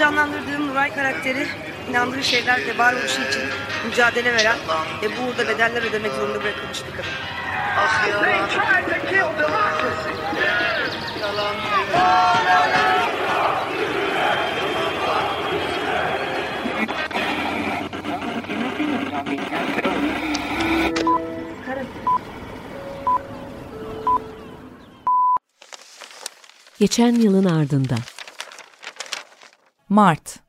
canlandırdığım Nuray karakteri inandığı şeylerle varoluşu için mücadele veren ve bu uğurda bedeller ödemek zorunda bırakılmış bir kadın. Ah yalan. Yalan. Geçen yılın ardında. Mart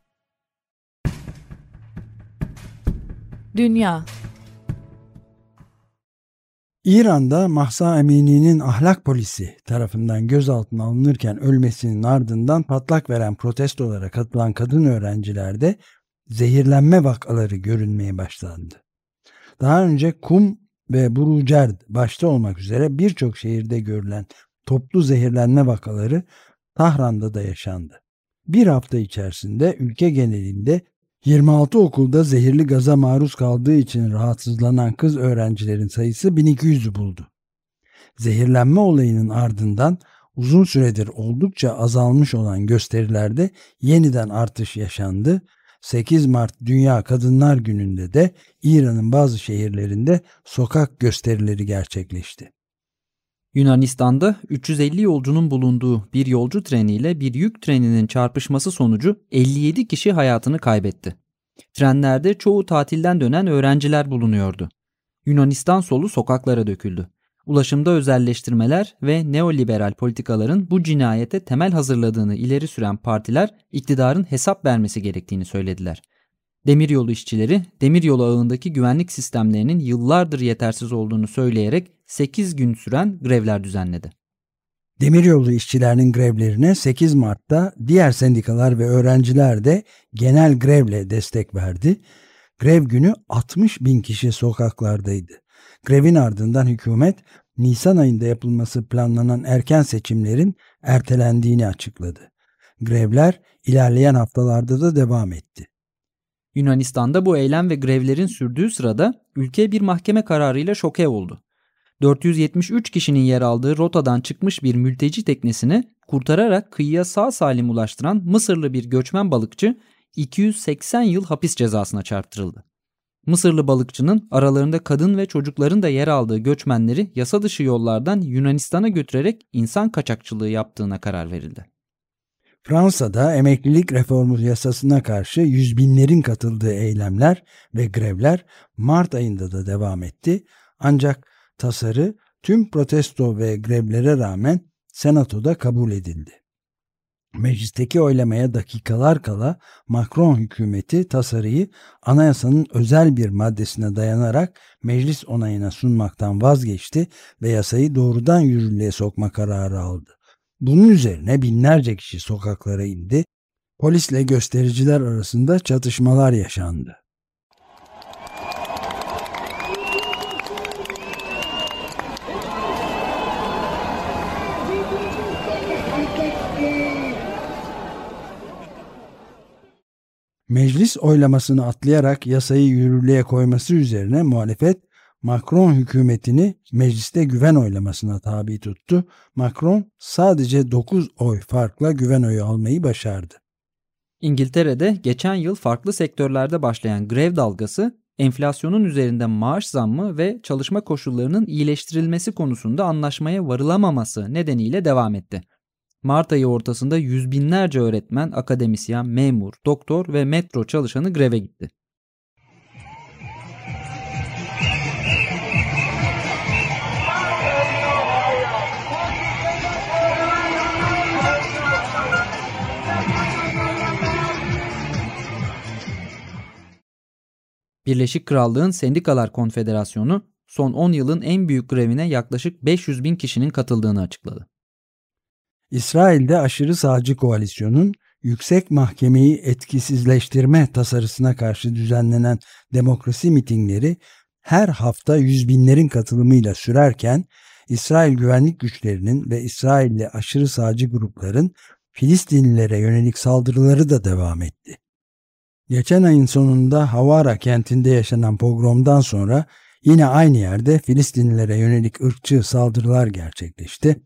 Dünya İran'da Mahsa Emini'nin ahlak polisi tarafından gözaltına alınırken ölmesinin ardından patlak veren protestolara katılan kadın öğrencilerde zehirlenme vakaları görünmeye başlandı. Daha önce Kum ve Burucerd başta olmak üzere birçok şehirde görülen toplu zehirlenme vakaları Tahran'da da yaşandı. Bir hafta içerisinde ülke genelinde 26 okulda zehirli gaza maruz kaldığı için rahatsızlanan kız öğrencilerin sayısı 1200'ü buldu. Zehirlenme olayının ardından uzun süredir oldukça azalmış olan gösterilerde yeniden artış yaşandı. 8 Mart Dünya Kadınlar Günü'nde de İran'ın bazı şehirlerinde sokak gösterileri gerçekleşti. Yunanistan'da 350 yolcunun bulunduğu bir yolcu treniyle bir yük treninin çarpışması sonucu 57 kişi hayatını kaybetti. Trenlerde çoğu tatilden dönen öğrenciler bulunuyordu. Yunanistan solu sokaklara döküldü. Ulaşımda özelleştirmeler ve neoliberal politikaların bu cinayete temel hazırladığını ileri süren partiler iktidarın hesap vermesi gerektiğini söylediler. Demiryolu işçileri demiryolu ağındaki güvenlik sistemlerinin yıllardır yetersiz olduğunu söyleyerek 8 gün süren grevler düzenledi. Demiryolu işçilerinin grevlerine 8 Mart'ta diğer sendikalar ve öğrenciler de genel grevle destek verdi. Grev günü 60 bin kişi sokaklardaydı. Grevin ardından hükümet Nisan ayında yapılması planlanan erken seçimlerin ertelendiğini açıkladı. Grevler ilerleyen haftalarda da devam etti. Yunanistan'da bu eylem ve grevlerin sürdüğü sırada ülke bir mahkeme kararıyla şoke oldu. 473 kişinin yer aldığı rotadan çıkmış bir mülteci teknesini kurtararak kıyıya sağ salim ulaştıran Mısırlı bir göçmen balıkçı 280 yıl hapis cezasına çarptırıldı. Mısırlı balıkçının aralarında kadın ve çocukların da yer aldığı göçmenleri yasa dışı yollardan Yunanistan'a götürerek insan kaçakçılığı yaptığına karar verildi. Fransa'da emeklilik reformu yasasına karşı yüz binlerin katıldığı eylemler ve grevler Mart ayında da devam etti. Ancak tasarı tüm protesto ve grevlere rağmen senatoda kabul edildi. Meclisteki oylamaya dakikalar kala Macron hükümeti tasarıyı anayasanın özel bir maddesine dayanarak meclis onayına sunmaktan vazgeçti ve yasayı doğrudan yürürlüğe sokma kararı aldı. Bunun üzerine binlerce kişi sokaklara indi. Polisle göstericiler arasında çatışmalar yaşandı. Meclis oylamasını atlayarak yasayı yürürlüğe koyması üzerine muhalefet Macron hükümetini mecliste güven oylamasına tabi tuttu. Macron sadece 9 oy farkla güven oyu almayı başardı. İngiltere'de geçen yıl farklı sektörlerde başlayan grev dalgası enflasyonun üzerinde maaş zammı ve çalışma koşullarının iyileştirilmesi konusunda anlaşmaya varılamaması nedeniyle devam etti. Mart ayı ortasında yüz binlerce öğretmen, akademisyen, memur, doktor ve metro çalışanı greve gitti. Birleşik Krallığın Sendikalar Konfederasyonu son 10 yılın en büyük grevine yaklaşık 500 bin kişinin katıldığını açıkladı. İsrail'de aşırı sağcı koalisyonun yüksek mahkemeyi etkisizleştirme tasarısına karşı düzenlenen demokrasi mitingleri her hafta yüz binlerin katılımıyla sürerken İsrail güvenlik güçlerinin ve İsrailli aşırı sağcı grupların Filistinlilere yönelik saldırıları da devam etti. Geçen ayın sonunda Havara kentinde yaşanan pogromdan sonra yine aynı yerde Filistinlilere yönelik ırkçı saldırılar gerçekleşti.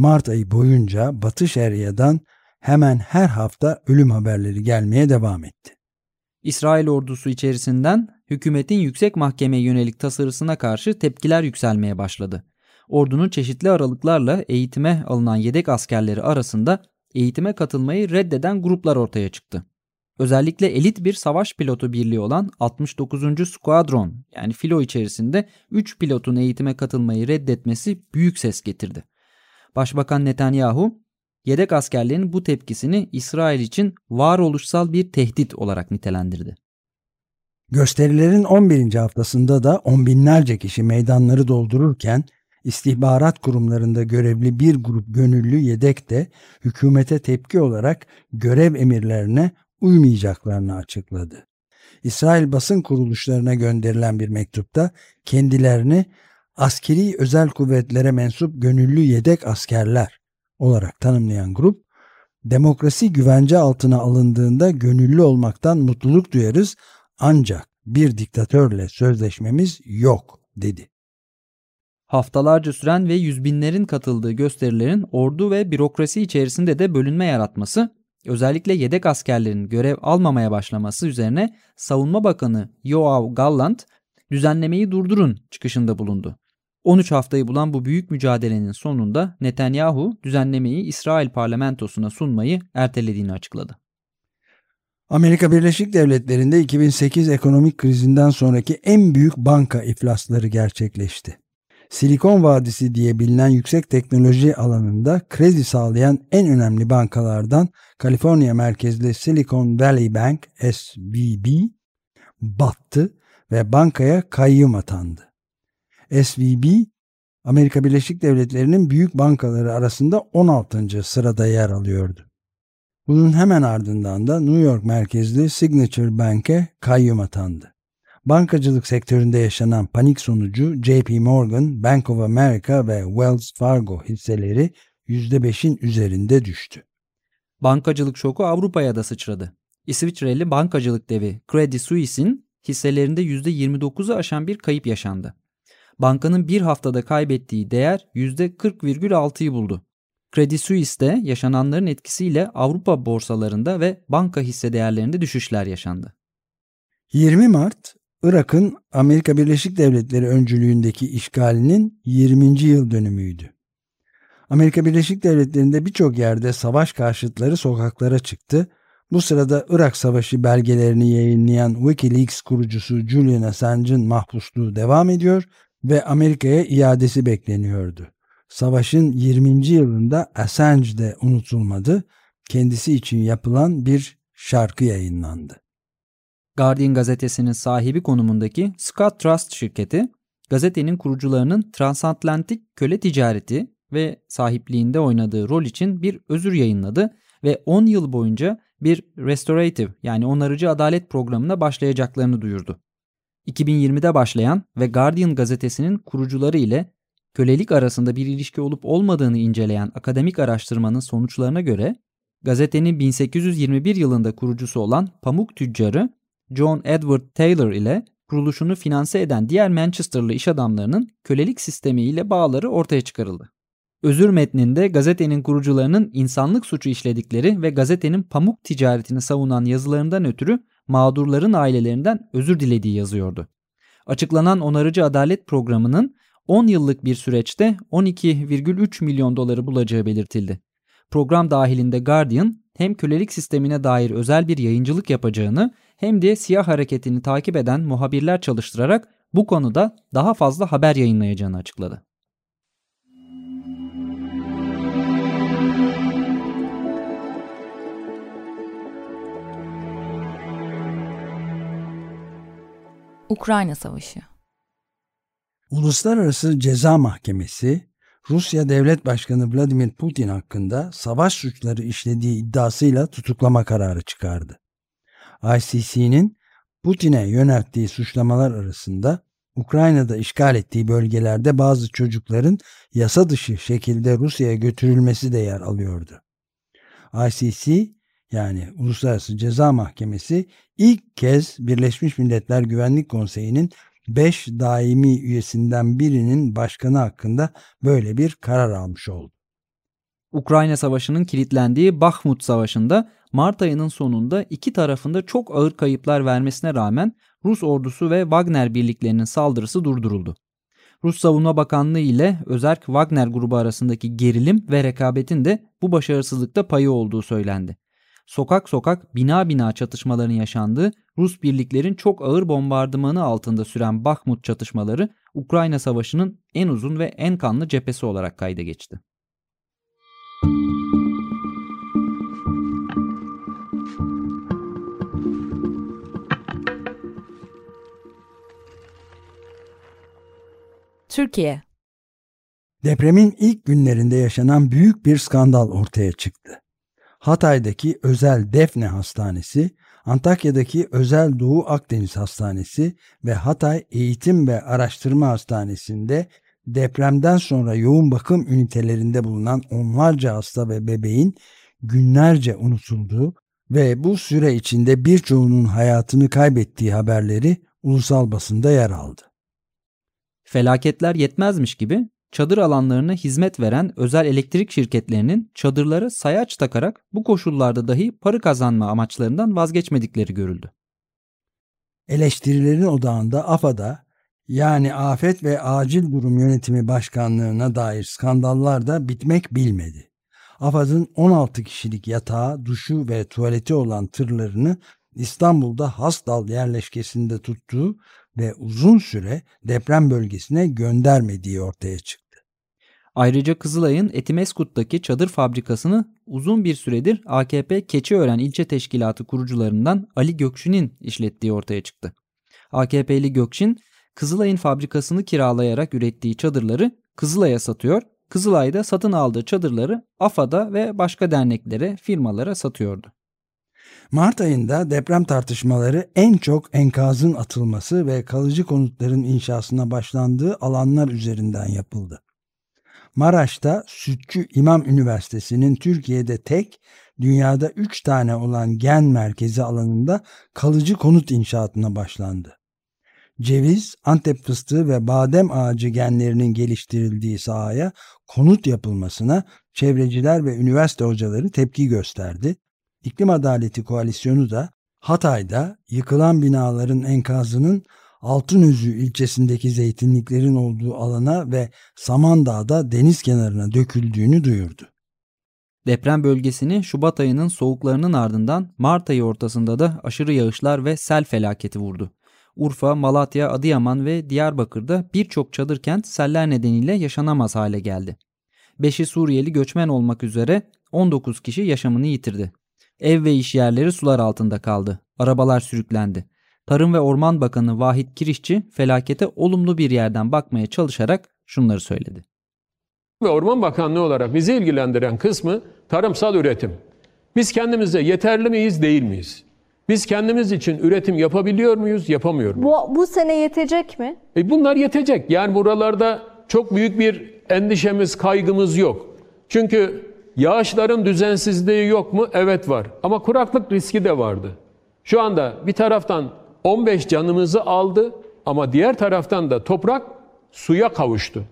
Mart ayı boyunca Batı Şeria'dan hemen her hafta ölüm haberleri gelmeye devam etti. İsrail ordusu içerisinden hükümetin yüksek mahkemeye yönelik tasarısına karşı tepkiler yükselmeye başladı. Ordunun çeşitli aralıklarla eğitime alınan yedek askerleri arasında eğitime katılmayı reddeden gruplar ortaya çıktı. Özellikle elit bir savaş pilotu birliği olan 69. Squadron yani filo içerisinde 3 pilotun eğitime katılmayı reddetmesi büyük ses getirdi. Başbakan Netanyahu yedek askerlerin bu tepkisini İsrail için varoluşsal bir tehdit olarak nitelendirdi. Gösterilerin 11. haftasında da on binlerce kişi meydanları doldururken istihbarat kurumlarında görevli bir grup gönüllü yedek de hükümete tepki olarak görev emirlerine uymayacaklarını açıkladı. İsrail basın kuruluşlarına gönderilen bir mektupta kendilerini askeri özel kuvvetlere mensup gönüllü yedek askerler olarak tanımlayan grup, demokrasi güvence altına alındığında gönüllü olmaktan mutluluk duyarız ancak bir diktatörle sözleşmemiz yok dedi. Haftalarca süren ve yüz binlerin katıldığı gösterilerin ordu ve bürokrasi içerisinde de bölünme yaratması, özellikle yedek askerlerin görev almamaya başlaması üzerine Savunma Bakanı Yoav Gallant düzenlemeyi durdurun çıkışında bulundu. 13 haftayı bulan bu büyük mücadelenin sonunda Netanyahu düzenlemeyi İsrail parlamentosuna sunmayı ertelediğini açıkladı. Amerika Birleşik Devletleri'nde 2008 ekonomik krizinden sonraki en büyük banka iflasları gerçekleşti. Silikon Vadisi diye bilinen yüksek teknoloji alanında kredi sağlayan en önemli bankalardan Kaliforniya merkezli Silicon Valley Bank SVB battı ve bankaya kayyum atandı. SVB Amerika Birleşik Devletleri'nin büyük bankaları arasında 16. sırada yer alıyordu. Bunun hemen ardından da New York merkezli Signature Bank'e kayyum atandı. Bankacılık sektöründe yaşanan panik sonucu JP Morgan, Bank of America ve Wells Fargo hisseleri %5'in üzerinde düştü. Bankacılık şoku Avrupa'ya da sıçradı. İsviçreli bankacılık devi Credit Suisse'in hisselerinde %29'u aşan bir kayıp yaşandı. Bankanın bir haftada kaybettiği değer %40,6'yı buldu. Credit Suisse'de yaşananların etkisiyle Avrupa borsalarında ve banka hisse değerlerinde düşüşler yaşandı. 20 Mart Irak'ın Amerika Birleşik Devletleri öncülüğündeki işgalinin 20. yıl dönümüydü. Amerika Birleşik Devletleri'nde birçok yerde savaş karşıtları sokaklara çıktı. Bu sırada Irak Savaşı belgelerini yayınlayan Wikileaks kurucusu Julian Assange'ın mahpusluğu devam ediyor ve Amerika'ya iadesi bekleniyordu. Savaşın 20. yılında Assange de unutulmadı. Kendisi için yapılan bir şarkı yayınlandı. Guardian gazetesinin sahibi konumundaki Scott Trust şirketi, gazetenin kurucularının transatlantik köle ticareti ve sahipliğinde oynadığı rol için bir özür yayınladı ve 10 yıl boyunca bir restorative yani onarıcı adalet programına başlayacaklarını duyurdu. 2020'de başlayan ve Guardian gazetesinin kurucuları ile kölelik arasında bir ilişki olup olmadığını inceleyen akademik araştırmanın sonuçlarına göre gazetenin 1821 yılında kurucusu olan pamuk tüccarı John Edward Taylor ile kuruluşunu finanse eden diğer Manchesterlı iş adamlarının kölelik sistemi ile bağları ortaya çıkarıldı. Özür metninde gazetenin kurucularının insanlık suçu işledikleri ve gazetenin pamuk ticaretini savunan yazılarından ötürü mağdurların ailelerinden özür dilediği yazıyordu. Açıklanan onarıcı adalet programının 10 yıllık bir süreçte 12,3 milyon doları bulacağı belirtildi. Program dahilinde Guardian hem kölelik sistemine dair özel bir yayıncılık yapacağını hem de siyah hareketini takip eden muhabirler çalıştırarak bu konuda daha fazla haber yayınlayacağını açıkladı. Ukrayna Savaşı Uluslararası Ceza Mahkemesi Rusya Devlet Başkanı Vladimir Putin hakkında savaş suçları işlediği iddiasıyla tutuklama kararı çıkardı. ICC'nin Putin'e yönelttiği suçlamalar arasında Ukrayna'da işgal ettiği bölgelerde bazı çocukların yasa dışı şekilde Rusya'ya götürülmesi de yer alıyordu. ICC yani Uluslararası Ceza Mahkemesi ilk kez Birleşmiş Milletler Güvenlik Konseyi'nin 5 daimi üyesinden birinin başkanı hakkında böyle bir karar almış oldu. Ukrayna Savaşı'nın kilitlendiği Bakhmut Savaşı'nda Mart ayının sonunda iki tarafında çok ağır kayıplar vermesine rağmen Rus ordusu ve Wagner birliklerinin saldırısı durduruldu. Rus Savunma Bakanlığı ile Özerk Wagner grubu arasındaki gerilim ve rekabetin de bu başarısızlıkta payı olduğu söylendi. Sokak sokak bina bina çatışmaların yaşandığı Rus birliklerin çok ağır bombardımanı altında süren Bakhmut çatışmaları Ukrayna Savaşı'nın en uzun ve en kanlı cephesi olarak kayda geçti. Türkiye Depremin ilk günlerinde yaşanan büyük bir skandal ortaya çıktı. Hatay'daki özel Defne Hastanesi, Antakya'daki özel Doğu Akdeniz Hastanesi ve Hatay Eğitim ve Araştırma Hastanesi'nde depremden sonra yoğun bakım ünitelerinde bulunan onlarca hasta ve bebeğin günlerce unutulduğu ve bu süre içinde birçoğunun hayatını kaybettiği haberleri ulusal basında yer aldı. Felaketler yetmezmiş gibi çadır alanlarına hizmet veren özel elektrik şirketlerinin çadırlara sayaç takarak bu koşullarda dahi para kazanma amaçlarından vazgeçmedikleri görüldü. Eleştirilerin odağında AFAD'a yani Afet ve Acil Durum Yönetimi Başkanlığı'na dair skandallar da bitmek bilmedi. AFAD'ın 16 kişilik yatağı, duşu ve tuvaleti olan tırlarını İstanbul'da Hasdal yerleşkesinde tuttuğu ve uzun süre deprem bölgesine göndermediği ortaya çıktı. Ayrıca Kızılay'ın Etimeskut'taki çadır fabrikasını uzun bir süredir AKP Keçiören İlçe Teşkilatı kurucularından Ali Gökşin'in işlettiği ortaya çıktı. AKP'li Gökşin, Kızılay'ın fabrikasını kiralayarak ürettiği çadırları Kızılay'a satıyor, Kızılay'da satın aldığı çadırları AFAD'a ve başka derneklere, firmalara satıyordu. Mart ayında deprem tartışmaları en çok enkazın atılması ve kalıcı konutların inşasına başlandığı alanlar üzerinden yapıldı. Maraş'ta Sütçü İmam Üniversitesi'nin Türkiye'de tek, dünyada 3 tane olan gen merkezi alanında kalıcı konut inşaatına başlandı. Ceviz, Antep fıstığı ve badem ağacı genlerinin geliştirildiği sahaya konut yapılmasına çevreciler ve üniversite hocaları tepki gösterdi. İklim Adaleti Koalisyonu da Hatay'da yıkılan binaların enkazının Altınözü ilçesindeki zeytinliklerin olduğu alana ve Samandağ'da deniz kenarına döküldüğünü duyurdu. Deprem bölgesini Şubat ayının soğuklarının ardından Mart ayı ortasında da aşırı yağışlar ve sel felaketi vurdu. Urfa, Malatya, Adıyaman ve Diyarbakır'da birçok çadır kent seller nedeniyle yaşanamaz hale geldi. Beşi Suriyeli göçmen olmak üzere 19 kişi yaşamını yitirdi. Ev ve iş yerleri sular altında kaldı. Arabalar sürüklendi. Tarım ve Orman Bakanı Vahit Kirişçi felakete olumlu bir yerden bakmaya çalışarak şunları söyledi. Ve Orman Bakanlığı olarak bizi ilgilendiren kısmı tarımsal üretim. Biz kendimize yeterli miyiz, değil miyiz? Biz kendimiz için üretim yapabiliyor muyuz, yapamıyor muyuz? Bu, bu sene yetecek mi? E bunlar yetecek. Yani buralarda çok büyük bir endişemiz, kaygımız yok. Çünkü yağışların düzensizliği yok mu? Evet var. Ama kuraklık riski de vardı. Şu anda bir taraftan 15 canımızı aldı ama diğer taraftan da toprak suya kavuştu.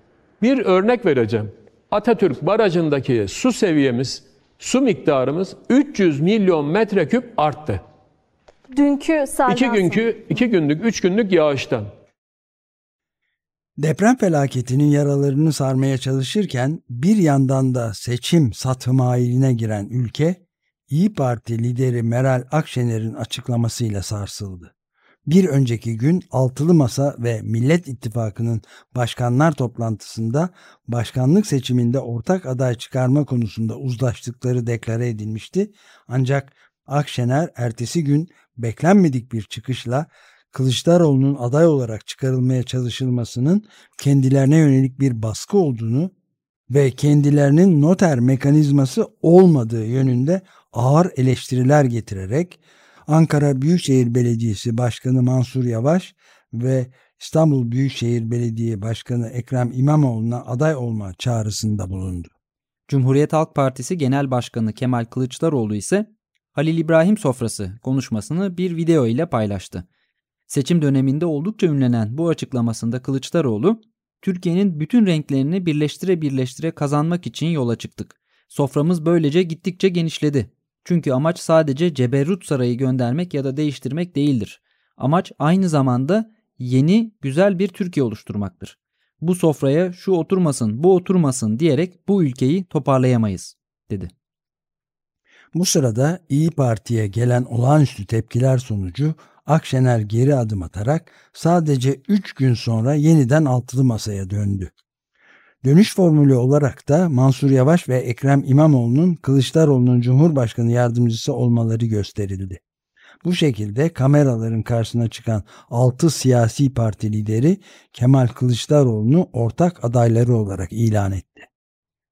Bir örnek vereceğim. Atatürk Barajı'ndaki su seviyemiz, su miktarımız 300 milyon metreküp arttı. Dünkü selden İki günkü, iki günlük, üç günlük yağıştan. Deprem felaketinin yaralarını sarmaya çalışırken bir yandan da seçim satımailine giren ülke İyi Parti lideri Meral Akşener'in açıklamasıyla sarsıldı. Bir önceki gün Altılı Masa ve Millet İttifakı'nın başkanlar toplantısında başkanlık seçiminde ortak aday çıkarma konusunda uzlaştıkları deklare edilmişti. Ancak Akşener ertesi gün beklenmedik bir çıkışla Kılıçdaroğlu'nun aday olarak çıkarılmaya çalışılmasının kendilerine yönelik bir baskı olduğunu ve kendilerinin noter mekanizması olmadığı yönünde ağır eleştiriler getirerek Ankara Büyükşehir Belediyesi Başkanı Mansur Yavaş ve İstanbul Büyükşehir Belediye Başkanı Ekrem İmamoğlu'na aday olma çağrısında bulundu. Cumhuriyet Halk Partisi Genel Başkanı Kemal Kılıçdaroğlu ise Halil İbrahim sofrası konuşmasını bir video ile paylaştı. Seçim döneminde oldukça ünlenen bu açıklamasında Kılıçdaroğlu, Türkiye'nin bütün renklerini birleştire birleştire kazanmak için yola çıktık. Soframız böylece gittikçe genişledi. Çünkü amaç sadece Ceberut Sarayı göndermek ya da değiştirmek değildir. Amaç aynı zamanda yeni güzel bir Türkiye oluşturmaktır. Bu sofraya şu oturmasın, bu oturmasın diyerek bu ülkeyi toparlayamayız, dedi. Bu sırada İyi Parti'ye gelen olağanüstü tepkiler sonucu Akşener geri adım atarak sadece 3 gün sonra yeniden altılı masaya döndü. Dönüş formülü olarak da Mansur Yavaş ve Ekrem İmamoğlu'nun Kılıçdaroğlu'nun Cumhurbaşkanı yardımcısı olmaları gösterildi. Bu şekilde kameraların karşısına çıkan 6 siyasi parti lideri Kemal Kılıçdaroğlu'nu ortak adayları olarak ilan etti.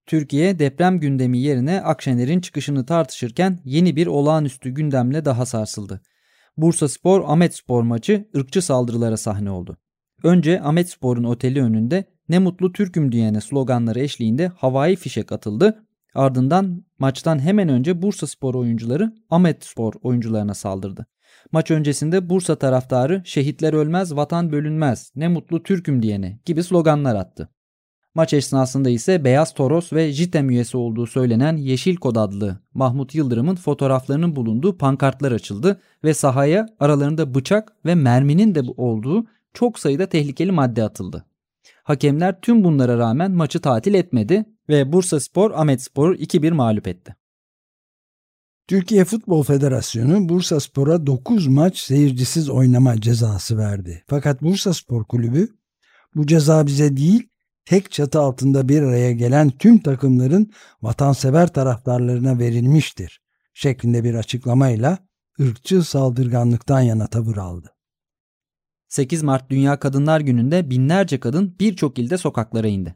Türkiye deprem gündemi yerine Akşener'in çıkışını tartışırken yeni bir olağanüstü gündemle daha sarsıldı. Bursa Spor Ahmet Spor maçı ırkçı saldırılara sahne oldu. Önce Ahmet Spor'un oteli önünde ne mutlu Türk'üm diyene sloganları eşliğinde havai fişek atıldı. Ardından maçtan hemen önce Bursa Spor oyuncuları Ahmet Spor oyuncularına saldırdı. Maç öncesinde Bursa taraftarı şehitler ölmez vatan bölünmez ne mutlu Türk'üm diyene gibi sloganlar attı. Maç esnasında ise Beyaz Toros ve JITEM üyesi olduğu söylenen Yeşil Kod adlı Mahmut Yıldırım'ın fotoğraflarının bulunduğu pankartlar açıldı ve sahaya aralarında bıçak ve merminin de olduğu çok sayıda tehlikeli madde atıldı. Hakemler tüm bunlara rağmen maçı tatil etmedi ve Bursa Spor Ahmet Spor'u 2-1 mağlup etti. Türkiye Futbol Federasyonu Bursa Spor'a 9 maç seyircisiz oynama cezası verdi. Fakat Bursa Spor Kulübü bu ceza bize değil tek çatı altında bir araya gelen tüm takımların vatansever taraftarlarına verilmiştir şeklinde bir açıklamayla ırkçı saldırganlıktan yana tavır aldı. 8 Mart Dünya Kadınlar Günü'nde binlerce kadın birçok ilde sokaklara indi.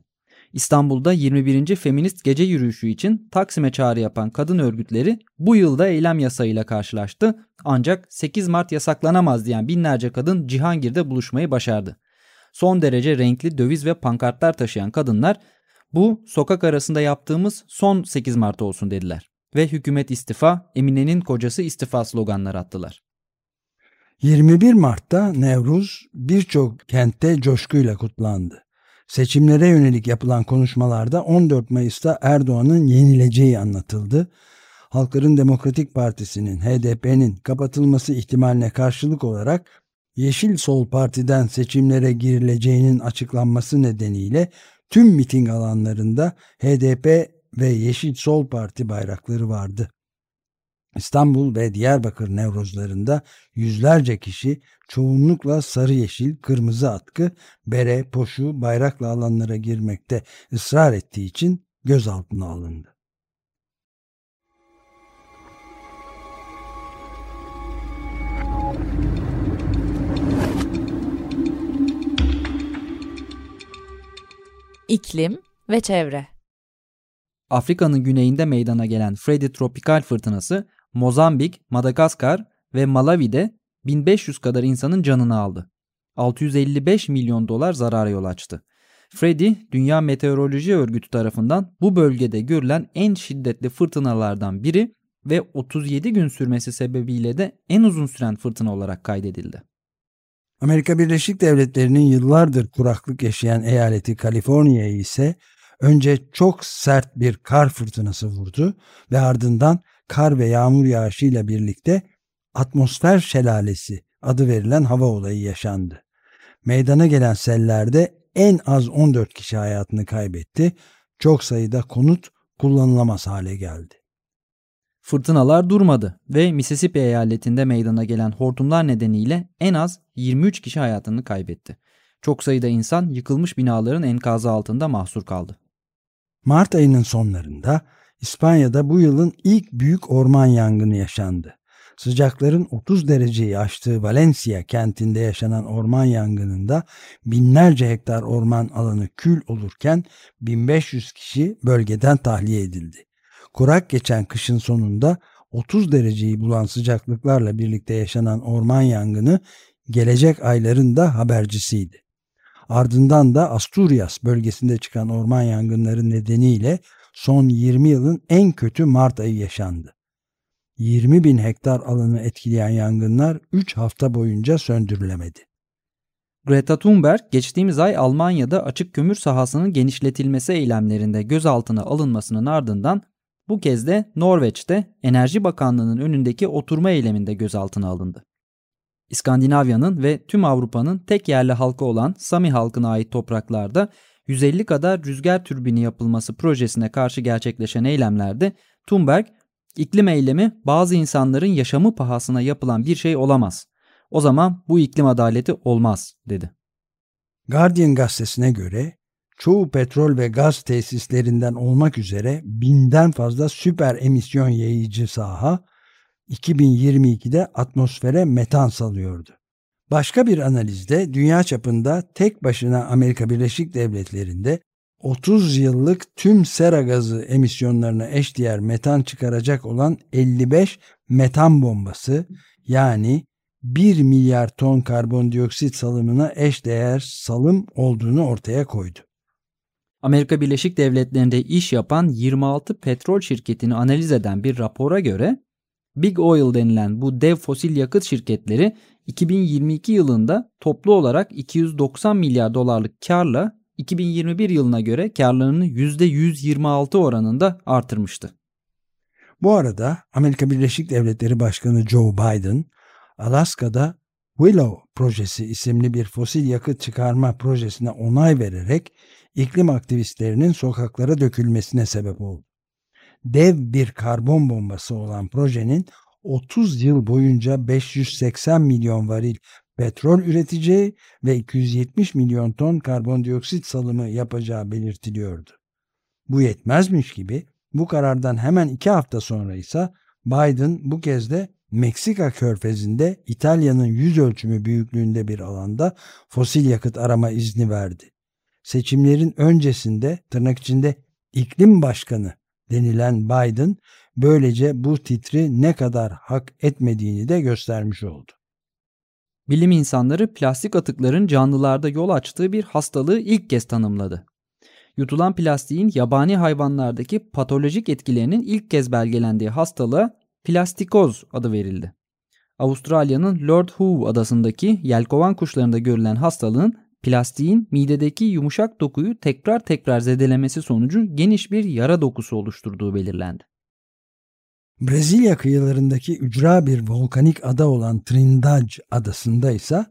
İstanbul'da 21. Feminist Gece Yürüyüşü için Taksim'e çağrı yapan kadın örgütleri bu yılda eylem yasayla karşılaştı ancak 8 Mart yasaklanamaz diyen binlerce kadın Cihangir'de buluşmayı başardı. Son derece renkli döviz ve pankartlar taşıyan kadınlar bu sokak arasında yaptığımız son 8 Mart olsun dediler ve hükümet istifa, Emine'nin kocası istifa sloganları attılar. 21 Mart'ta Nevruz birçok kentte coşkuyla kutlandı. Seçimlere yönelik yapılan konuşmalarda 14 Mayıs'ta Erdoğan'ın yenileceği anlatıldı. Halkların Demokratik Partisi'nin, HDP'nin kapatılması ihtimaline karşılık olarak Yeşil Sol Parti'den seçimlere girileceğinin açıklanması nedeniyle tüm miting alanlarında HDP ve Yeşil Sol Parti bayrakları vardı. İstanbul ve Diyarbakır Nevrozlarında yüzlerce kişi çoğunlukla sarı yeşil, kırmızı atkı, bere, poşu, bayrakla alanlara girmekte ısrar ettiği için gözaltına alındı. İklim ve çevre. Afrika'nın güneyinde meydana gelen Freddy tropikal fırtınası Mozambik, Madagaskar ve Malawi'de 1500 kadar insanın canını aldı. 655 milyon dolar zarara yol açtı. Freddy, Dünya Meteoroloji Örgütü tarafından bu bölgede görülen en şiddetli fırtınalardan biri ve 37 gün sürmesi sebebiyle de en uzun süren fırtına olarak kaydedildi. Amerika Birleşik Devletleri'nin yıllardır kuraklık yaşayan eyaleti Kaliforniya'yı ise önce çok sert bir kar fırtınası vurdu ve ardından kar ve yağmur yağışıyla birlikte atmosfer şelalesi adı verilen hava olayı yaşandı. Meydana gelen sellerde en az 14 kişi hayatını kaybetti. Çok sayıda konut kullanılamaz hale geldi. Fırtınalar durmadı ve Mississippi eyaletinde meydana gelen hortumlar nedeniyle en az 23 kişi hayatını kaybetti. Çok sayıda insan yıkılmış binaların enkazı altında mahsur kaldı. Mart ayının sonlarında İspanya'da bu yılın ilk büyük orman yangını yaşandı. Sıcakların 30 dereceyi aştığı Valencia kentinde yaşanan orman yangınında binlerce hektar orman alanı kül olurken 1500 kişi bölgeden tahliye edildi. Kurak geçen kışın sonunda 30 dereceyi bulan sıcaklıklarla birlikte yaşanan orman yangını gelecek ayların da habercisiydi. Ardından da Asturias bölgesinde çıkan orman yangınları nedeniyle son 20 yılın en kötü Mart ayı yaşandı. 20 bin hektar alanı etkileyen yangınlar 3 hafta boyunca söndürülemedi. Greta Thunberg geçtiğimiz ay Almanya'da açık kömür sahasının genişletilmesi eylemlerinde gözaltına alınmasının ardından bu kez de Norveç'te Enerji Bakanlığı'nın önündeki oturma eyleminde gözaltına alındı. İskandinavya'nın ve tüm Avrupa'nın tek yerli halkı olan Sami halkına ait topraklarda 150 kadar rüzgar türbini yapılması projesine karşı gerçekleşen eylemlerde Thunberg, iklim eylemi bazı insanların yaşamı pahasına yapılan bir şey olamaz. O zaman bu iklim adaleti olmaz dedi. Guardian gazetesine göre çoğu petrol ve gaz tesislerinden olmak üzere binden fazla süper emisyon yayıcı saha 2022'de atmosfere metan salıyordu. Başka bir analizde dünya çapında tek başına Amerika Birleşik Devletleri'nde 30 yıllık tüm sera gazı emisyonlarına eşdeğer metan çıkaracak olan 55 metan bombası yani 1 milyar ton karbondioksit salımına eşdeğer salım olduğunu ortaya koydu. Amerika Birleşik Devletleri'nde iş yapan 26 petrol şirketini analiz eden bir rapora göre Big Oil denilen bu dev fosil yakıt şirketleri 2022 yılında toplu olarak 290 milyar dolarlık karla 2021 yılına göre karlarını %126 oranında artırmıştı. Bu arada Amerika Birleşik Devletleri Başkanı Joe Biden, Alaska'da Willow projesi isimli bir fosil yakıt çıkarma projesine onay vererek iklim aktivistlerinin sokaklara dökülmesine sebep oldu. Dev bir karbon bombası olan projenin 30 yıl boyunca 580 milyon varil petrol üreteceği ve 270 milyon ton karbondioksit salımı yapacağı belirtiliyordu. Bu yetmezmiş gibi bu karardan hemen iki hafta sonra ise Biden bu kez de Meksika körfezinde İtalya'nın yüz ölçümü büyüklüğünde bir alanda fosil yakıt arama izni verdi. Seçimlerin öncesinde tırnak içinde iklim başkanı denilen Biden böylece bu titri ne kadar hak etmediğini de göstermiş oldu. Bilim insanları plastik atıkların canlılarda yol açtığı bir hastalığı ilk kez tanımladı. Yutulan plastiğin yabani hayvanlardaki patolojik etkilerinin ilk kez belgelendiği hastalığa plastikoz adı verildi. Avustralya'nın Lord Howe adasındaki yelkovan kuşlarında görülen hastalığın plastiğin midedeki yumuşak dokuyu tekrar tekrar zedelemesi sonucu geniş bir yara dokusu oluşturduğu belirlendi. Brezilya kıyılarındaki ücra bir volkanik ada olan Trindade adasında ise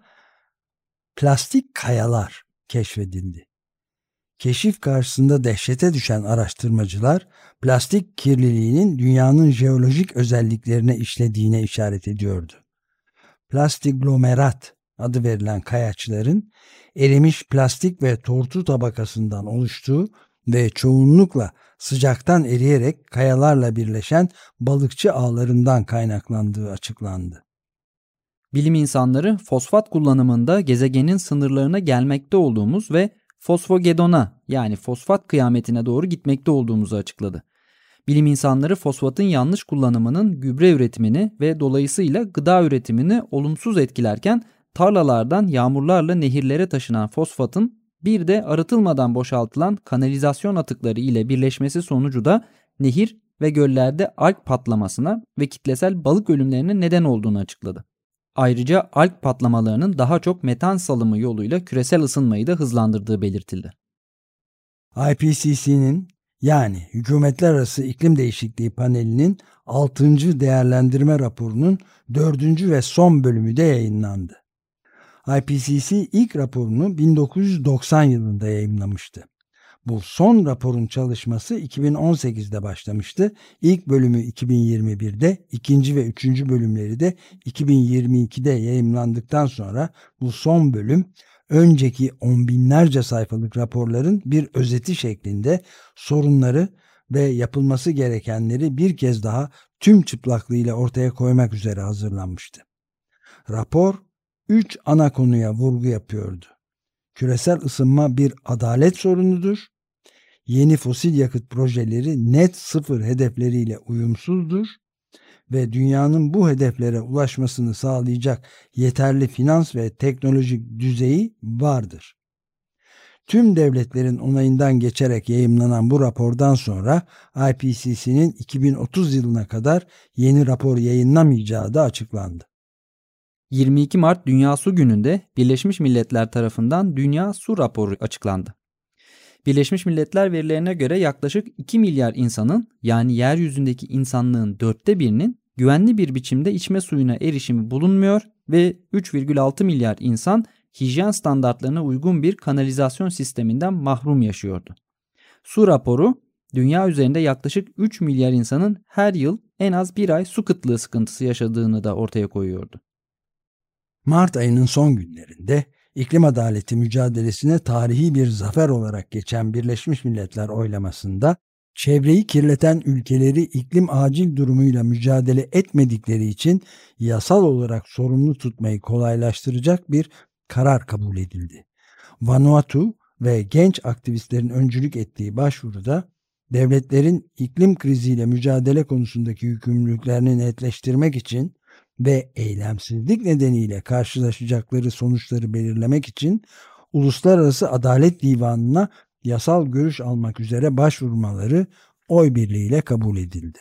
plastik kayalar keşfedildi. Keşif karşısında dehşete düşen araştırmacılar plastik kirliliğinin dünyanın jeolojik özelliklerine işlediğine işaret ediyordu. Plastiglomerat adı verilen kayaçların erimiş plastik ve tortu tabakasından oluştuğu ve çoğunlukla sıcaktan eriyerek kayalarla birleşen balıkçı ağlarından kaynaklandığı açıklandı. Bilim insanları fosfat kullanımında gezegenin sınırlarına gelmekte olduğumuz ve fosfogedona yani fosfat kıyametine doğru gitmekte olduğumuzu açıkladı. Bilim insanları fosfatın yanlış kullanımının gübre üretimini ve dolayısıyla gıda üretimini olumsuz etkilerken tarlalardan yağmurlarla nehirlere taşınan fosfatın bir de arıtılmadan boşaltılan kanalizasyon atıkları ile birleşmesi sonucu da nehir ve göllerde alg patlamasına ve kitlesel balık ölümlerine neden olduğunu açıkladı. Ayrıca alg patlamalarının daha çok metan salımı yoluyla küresel ısınmayı da hızlandırdığı belirtildi. IPCC'nin yani Hükümetler Arası İklim Değişikliği Paneli'nin 6. değerlendirme raporunun 4. ve son bölümü de yayınlandı. IPCC ilk raporunu 1990 yılında yayınlamıştı. Bu son raporun çalışması 2018'de başlamıştı. İlk bölümü 2021'de, ikinci ve üçüncü bölümleri de 2022'de yayınlandıktan sonra bu son bölüm önceki on binlerce sayfalık raporların bir özeti şeklinde sorunları ve yapılması gerekenleri bir kez daha tüm çıplaklığıyla ortaya koymak üzere hazırlanmıştı. Rapor üç ana konuya vurgu yapıyordu. Küresel ısınma bir adalet sorunudur. Yeni fosil yakıt projeleri net sıfır hedefleriyle uyumsuzdur ve dünyanın bu hedeflere ulaşmasını sağlayacak yeterli finans ve teknolojik düzeyi vardır. Tüm devletlerin onayından geçerek yayımlanan bu rapordan sonra IPCC'nin 2030 yılına kadar yeni rapor yayınlamayacağı da açıklandı. 22 Mart Dünya Su Günü'nde Birleşmiş Milletler tarafından Dünya Su Raporu açıklandı. Birleşmiş Milletler verilerine göre yaklaşık 2 milyar insanın yani yeryüzündeki insanlığın dörtte birinin güvenli bir biçimde içme suyuna erişimi bulunmuyor ve 3,6 milyar insan hijyen standartlarına uygun bir kanalizasyon sisteminden mahrum yaşıyordu. Su raporu dünya üzerinde yaklaşık 3 milyar insanın her yıl en az bir ay su kıtlığı sıkıntısı yaşadığını da ortaya koyuyordu. Mart ayının son günlerinde iklim adaleti mücadelesine tarihi bir zafer olarak geçen Birleşmiş Milletler oylamasında çevreyi kirleten ülkeleri iklim acil durumuyla mücadele etmedikleri için yasal olarak sorumlu tutmayı kolaylaştıracak bir karar kabul edildi. Vanuatu ve genç aktivistlerin öncülük ettiği başvuruda devletlerin iklim kriziyle mücadele konusundaki yükümlülüklerini netleştirmek için ve eylemsizlik nedeniyle karşılaşacakları sonuçları belirlemek için Uluslararası Adalet Divanı'na yasal görüş almak üzere başvurmaları oy birliğiyle kabul edildi.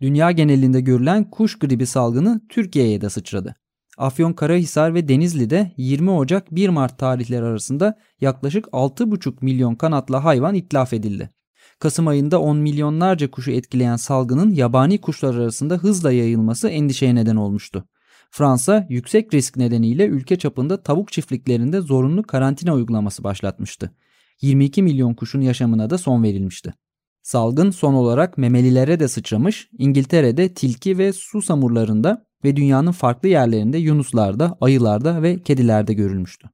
Dünya genelinde görülen kuş gribi salgını Türkiye'ye de sıçradı. Afyonkarahisar ve Denizli'de 20 Ocak 1 Mart tarihleri arasında yaklaşık 6,5 milyon kanatlı hayvan itlaf edildi. Kasım ayında 10 milyonlarca kuşu etkileyen salgının yabani kuşlar arasında hızla yayılması endişeye neden olmuştu. Fransa yüksek risk nedeniyle ülke çapında tavuk çiftliklerinde zorunlu karantina uygulaması başlatmıştı. 22 milyon kuşun yaşamına da son verilmişti. Salgın son olarak memelilere de sıçramış, İngiltere'de tilki ve susamurlarında ve dünyanın farklı yerlerinde yunuslarda, ayılarda ve kedilerde görülmüştü.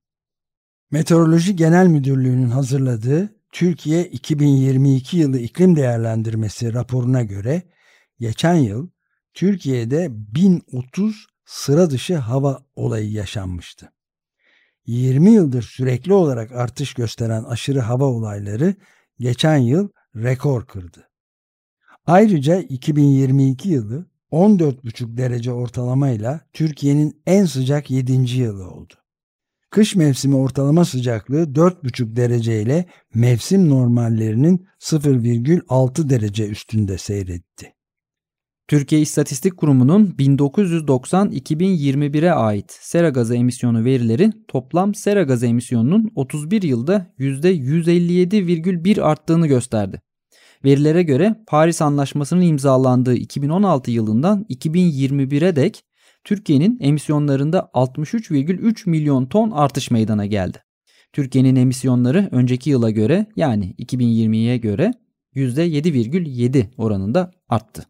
Meteoroloji Genel Müdürlüğü'nün hazırladığı Türkiye 2022 yılı iklim değerlendirmesi raporuna göre geçen yıl Türkiye'de 1030 sıra dışı hava olayı yaşanmıştı. 20 yıldır sürekli olarak artış gösteren aşırı hava olayları geçen yıl rekor kırdı. Ayrıca 2022 yılı 14,5 derece ortalamayla Türkiye'nin en sıcak 7. yılı oldu. Kış mevsimi ortalama sıcaklığı 4,5 derece ile mevsim normallerinin 0,6 derece üstünde seyretti. Türkiye İstatistik Kurumu'nun 1990-2021'e ait sera gazı emisyonu verileri toplam sera gazı emisyonunun 31 yılda %157,1 arttığını gösterdi. Verilere göre Paris Anlaşması'nın imzalandığı 2016 yılından 2021'e dek Türkiye'nin emisyonlarında 63,3 milyon ton artış meydana geldi. Türkiye'nin emisyonları önceki yıla göre yani 2020'ye göre %7,7 oranında arttı.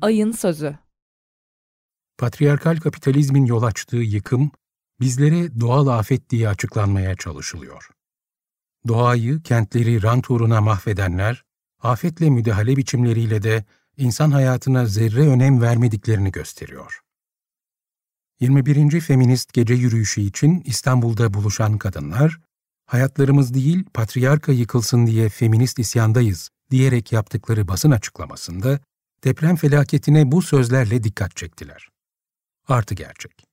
Ayın Sözü Patriarkal kapitalizmin yol açtığı yıkım, bizlere doğal afet diye açıklanmaya çalışılıyor. Doğayı, kentleri rant uğruna mahvedenler, afetle müdahale biçimleriyle de insan hayatına zerre önem vermediklerini gösteriyor. 21. Feminist Gece Yürüyüşü için İstanbul'da buluşan kadınlar, hayatlarımız değil patriarka yıkılsın diye feminist isyandayız diyerek yaptıkları basın açıklamasında deprem felaketine bu sözlerle dikkat çektiler. Artı gerçek.